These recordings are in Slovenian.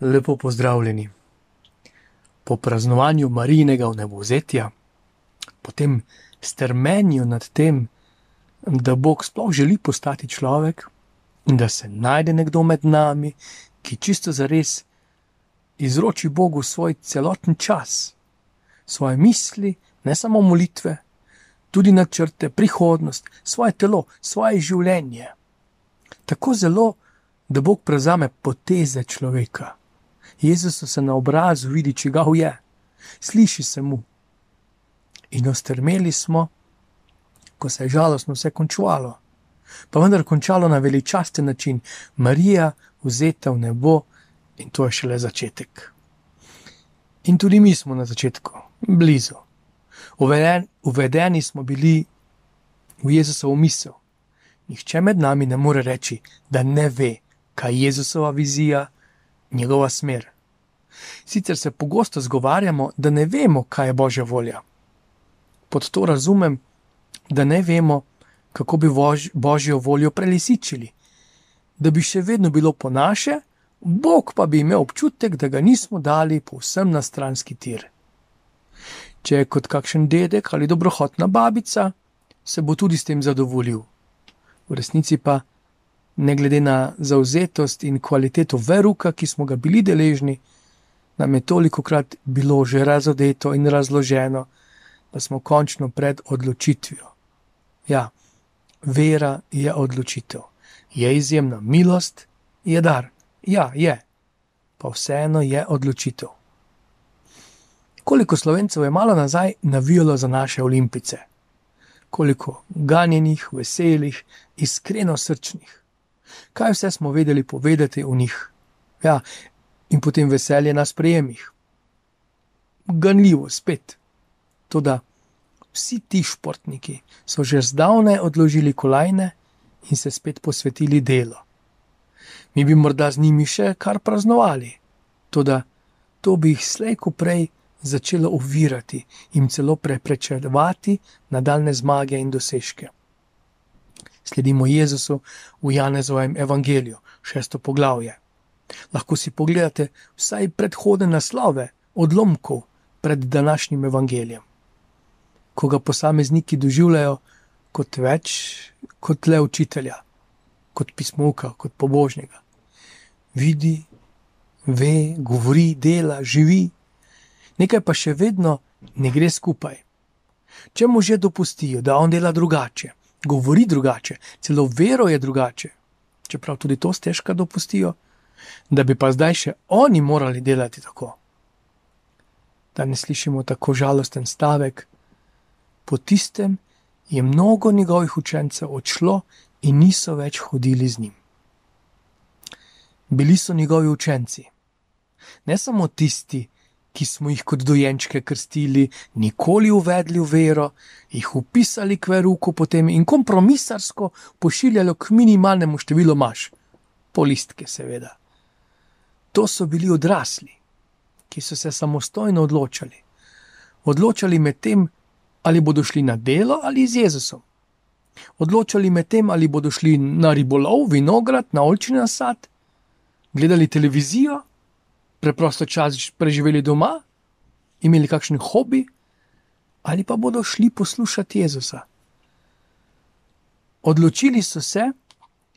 Lepo pozdravljeni. Po praznovanju Marijinega vnebovzetja, po tem strmenju nad tem, da Bog sploh želi postati človek in da se najde nekdo med nami, ki čisto za res izroči Bogu svoj celoten čas, svoje misli, ne samo molitve, tudi načrte, prihodnost, svoje telo, svoje življenje. Tako zelo, da Bog prevzame poteze človeka. Jezus se na obrazu vidi, če ga je, sliši se mu. In ostrmeli smo, ko se je žalostno vse končalo, pa vendar končalo na veličasten način, Marija vzeta v nebo in to je šele začetek. In tudi mi smo na začetku, blizu. Uveden, uvedeni smo bili v Jezusovo misel. Nihče med nami ne more reči, da ne ve, kaj je Jezusova vizija njegova smer. Sicer se pogosto zgovarjamo, da ne vemo, kaj je Božja volja. Pod to razumem, da ne vemo, kako bi bož, Božjo voljo prelisičili, da bi še vedno bilo po naše, Bog pa bi imel občutek, da ga nismo dali povsem na stranski tir. Če je kot kakšen dedek ali dobrohotna babica, se bo tudi s tem zadovoljil. V resnici pa ne glede na zauzetost in kvaliteto veruka, ki smo ga bili deležni, nam je toliko krat bilo že razodeto in razloženo, da smo končno pred odločitvijo. Ja, vera je odločitev, je izjemna milost, je dar, ja, je, pa vseeno je odločitev. Koliko slovencev je malo nazaj navijalo za naše olimpice, koliko ganjenih, veselih, iskreno srčnih kaj vse smo vedeli povedati o njih. Ja, in potem veselje na sprejemih. Ganljivo spet. Toda vsi ti športniki so že zdavnaj odložili kolajne in se spet posvetili delu. Mi bi morda z njimi še kar praznovali, toda to bi jih slejko prej začelo ovirati in celo preprečevati nadaljne zmage in dosežke sledimo Jezusu v Janezovem evangeliju, šesto poglavje. Lahko si pogledate vsaj predhodne naslove odlomkov pred današnjim evangelijem, ko ga posamezniki doživljajo kot več kot le učitelja, kot pismovka, kot pobožnega. Vidi, ve, govori, dela, živi, nekaj pa še vedno ne gre skupaj. Če mu že dopustijo, da on dela drugače, govori drugače, celo vero je drugače, čeprav tudi to stežka dopustijo, da bi pa zdaj še oni morali delati tako. Da ne slišimo tako žalosten stavek. Po tistem je mnogo njegovih učencev odšlo in niso več hodili z njim. Bili so njegovi učenci, ne samo tisti, ki smo jih kot dojenčke krstili, nikoli uvedli v vero, jih upisali k veruku potem in kompromisarsko pošiljali k minimalnemu številu maš, polistke, seveda. To so bili odrasli, ki so se samostojno odločali. Odločali med tem, ali bodo šli na delo ali z Jezusom. Odločali med tem, ali bodo šli na ribolov, vinograd, na olčni nasad, gledali televizijo preprosto čas preživeli doma, imeli kakšen hobi, ali pa bodo šli poslušati Jezusa. Odločili so se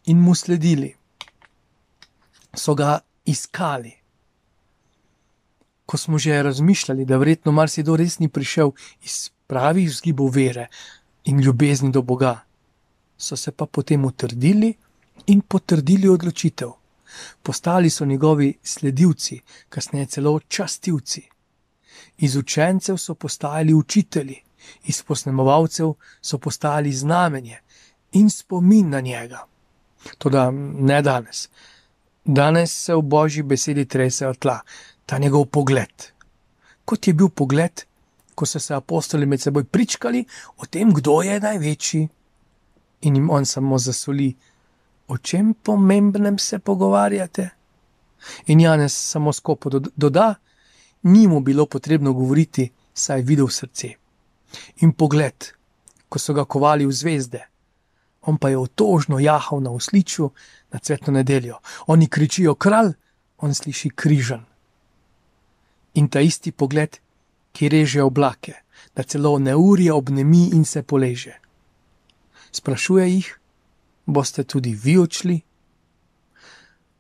in mu sledili, so ga iskali. Ko smo že razmišljali, da verjetno marsikdo res ni prišel iz pravih vzgibov vere in ljubezni do Boga, so se pa potem utrdili in potrdili odločitev postali so njegovi sledilci, kasneje celo častilci. Iz učencev so postali učitelji, iz posnemovalcev so postali znamenje in spomin na njega. Toda ne danes. Danes se v božji besedi trese tla, ta njegov pogled. Kot je bil pogled, ko so se apostoli med seboj pričkali o tem, kdo je največji, in jim on samo zasoli o čem pomembnem se pogovarjate? In Janes samo skopo doda, ni mu bilo potrebno govoriti, saj je videl srce. In pogled, ko so ga kovali v zvezde, on pa je otožno jahal na usliču na cvetno nedeljo. Oni kričijo kralj, on sliši križan. In ta isti pogled, ki reže oblake, da celo neurje obnemi in se poleže. Sprašuje jih, boste tudi vi odšli?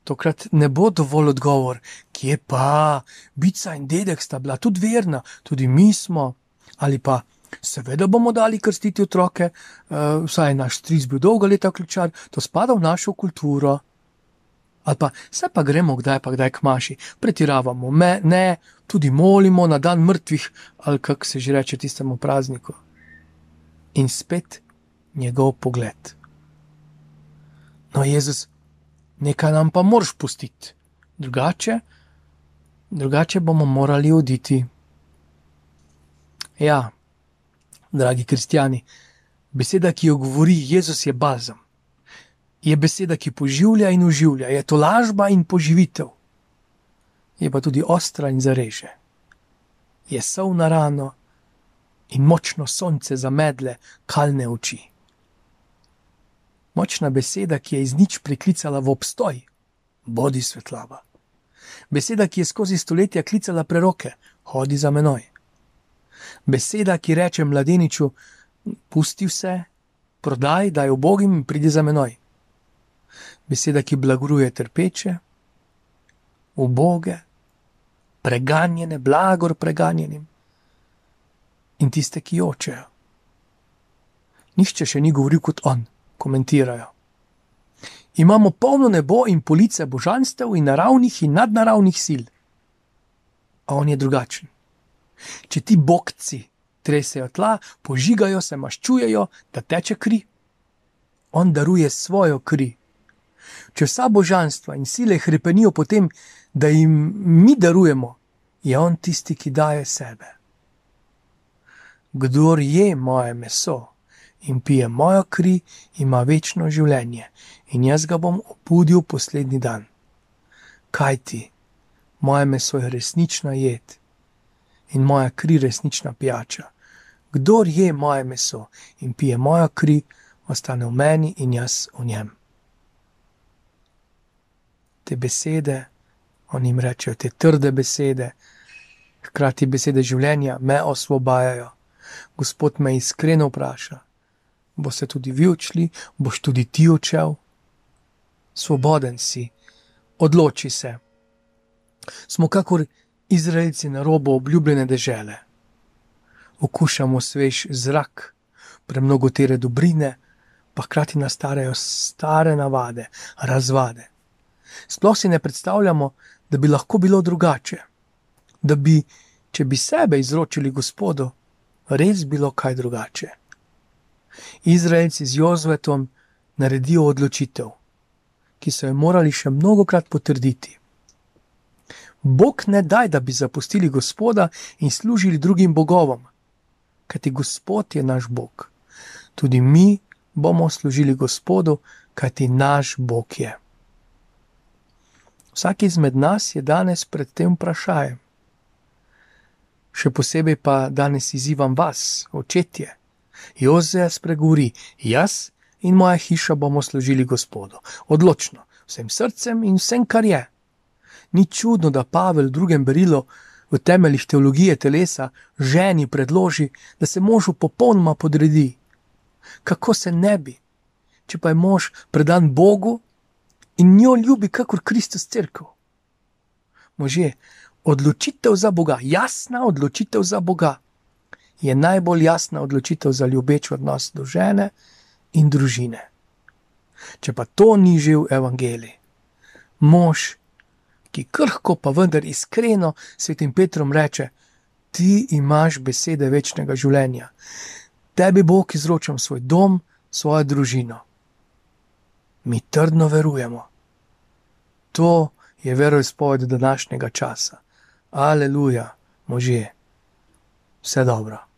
Tokrat ne bo dovolj odgovor, kje pa, bica in dedek sta bila tudi verna, tudi mi smo, ali pa seveda bomo dali krstiti otroke, uh, saj je naš stric bil dolga leta ključar, to spada v našo kulturo. Ali pa se pa gremo kdaj pa kdaj k maši, pretiravamo, me, ne, tudi molimo na dan mrtvih, ali kako se že reče tistemu prazniku. In spet njegov pogled. No, Jezus, nekaj nam pa moraš pustiti, drugače, drugače bomo morali oditi. Ja, dragi kristijani, beseda, ki jo govori Jezus, je balzam. Je beseda, ki poživlja in uživlja, je to lažba in poživitev. Je pa tudi ostra in zareže. Je sol na rano in močno sonce za medle, kalne oči. Močna beseda, ki je iz nič priklicala v obstoj, bodi svetlava. Beseda, ki je skozi stoletja klicala preroke, hodi za menoj. Beseda, ki reče mladeniču: Pusti vse, prodaj, daj obogim in pridi za menoj. Beseda, ki blagoruje trpeče, uboge, preganjene, blagor preganjenim in tiste, ki jočejo. Nihče še ni govoril kot on komentirajo. Imamo polno nebo in police božanstev in naravnih in nadnaravnih sil. A on je drugačen. Če ti bogci tresejo tla, požigajo se, maščujejo, da teče kri, on daruje svojo kri. Če vsa božanstva in sile hrepenijo potem, da jim mi darujemo, je on tisti, ki daje sebe. Kdor je moje meso, in pije mojo kri, ima večno življenje, in jaz ga bom opudil poslednji dan. Kaj ti, moje meso je resnična jed in moja kri resnična pijača. Kdor je moje meso in pije mojo kri, ostane v meni in jaz v njem. Te besede, oni jim rečejo, te trde besede, hkrati besede življenja, me osvobajajo. Gospod me iskreno vpraša boste tudi vi odšli, boš tudi ti odšel. Svoboden si, odloči se. Smo kakor Izraelci na robu obljubljene dežele. Okušamo svež zrak, premnogo tere dobrine, pa hkrati nas starajo stare navade, razvade. Sploh si ne predstavljamo, da bi lahko bilo drugače, da bi, če bi sebe izročili Gospodu, res bilo kaj drugače. Izraelci z Jozvetom naredijo odločitev, ki so jo morali še mnogokrat potrditi. Bog ne daj, da bi zapustili Gospoda in služili drugim bogovom, kajti Gospod je naš Bog. Tudi mi bomo služili Gospodu, kajti naš Bog je. Vsak izmed nas je danes pred tem vprašanjem. Še posebej pa danes izzivam vas, očetje. Jozef spregovori: Jaz in moja hiša bomo služili Gospodu, odločno, vsem srcem in vsem, kar je. Ni čudno, da Pavel v drugem berilu v temeljih teologije telesa ženi predloži, da se možu popolnoma podredi. Kako se ne bi, če pa je mož predan Bogu in njo ljubi, kakor Kristus crkv? Može, odločitev za Boga, jasna odločitev za Boga je najbolj jasna odločitev za ljubeč odnos do žene in družine. Če pa to ni živ evangelij, mož, ki krhko pa vendar iskreno svetim Petrom reče: Ti imaš besede večnega življenja, tebi Bog izročam svoj dom, svojo družino. Mi trdno verujemo. To je veroizpoved današnjega časa. Aleluja, možje, vse dobro.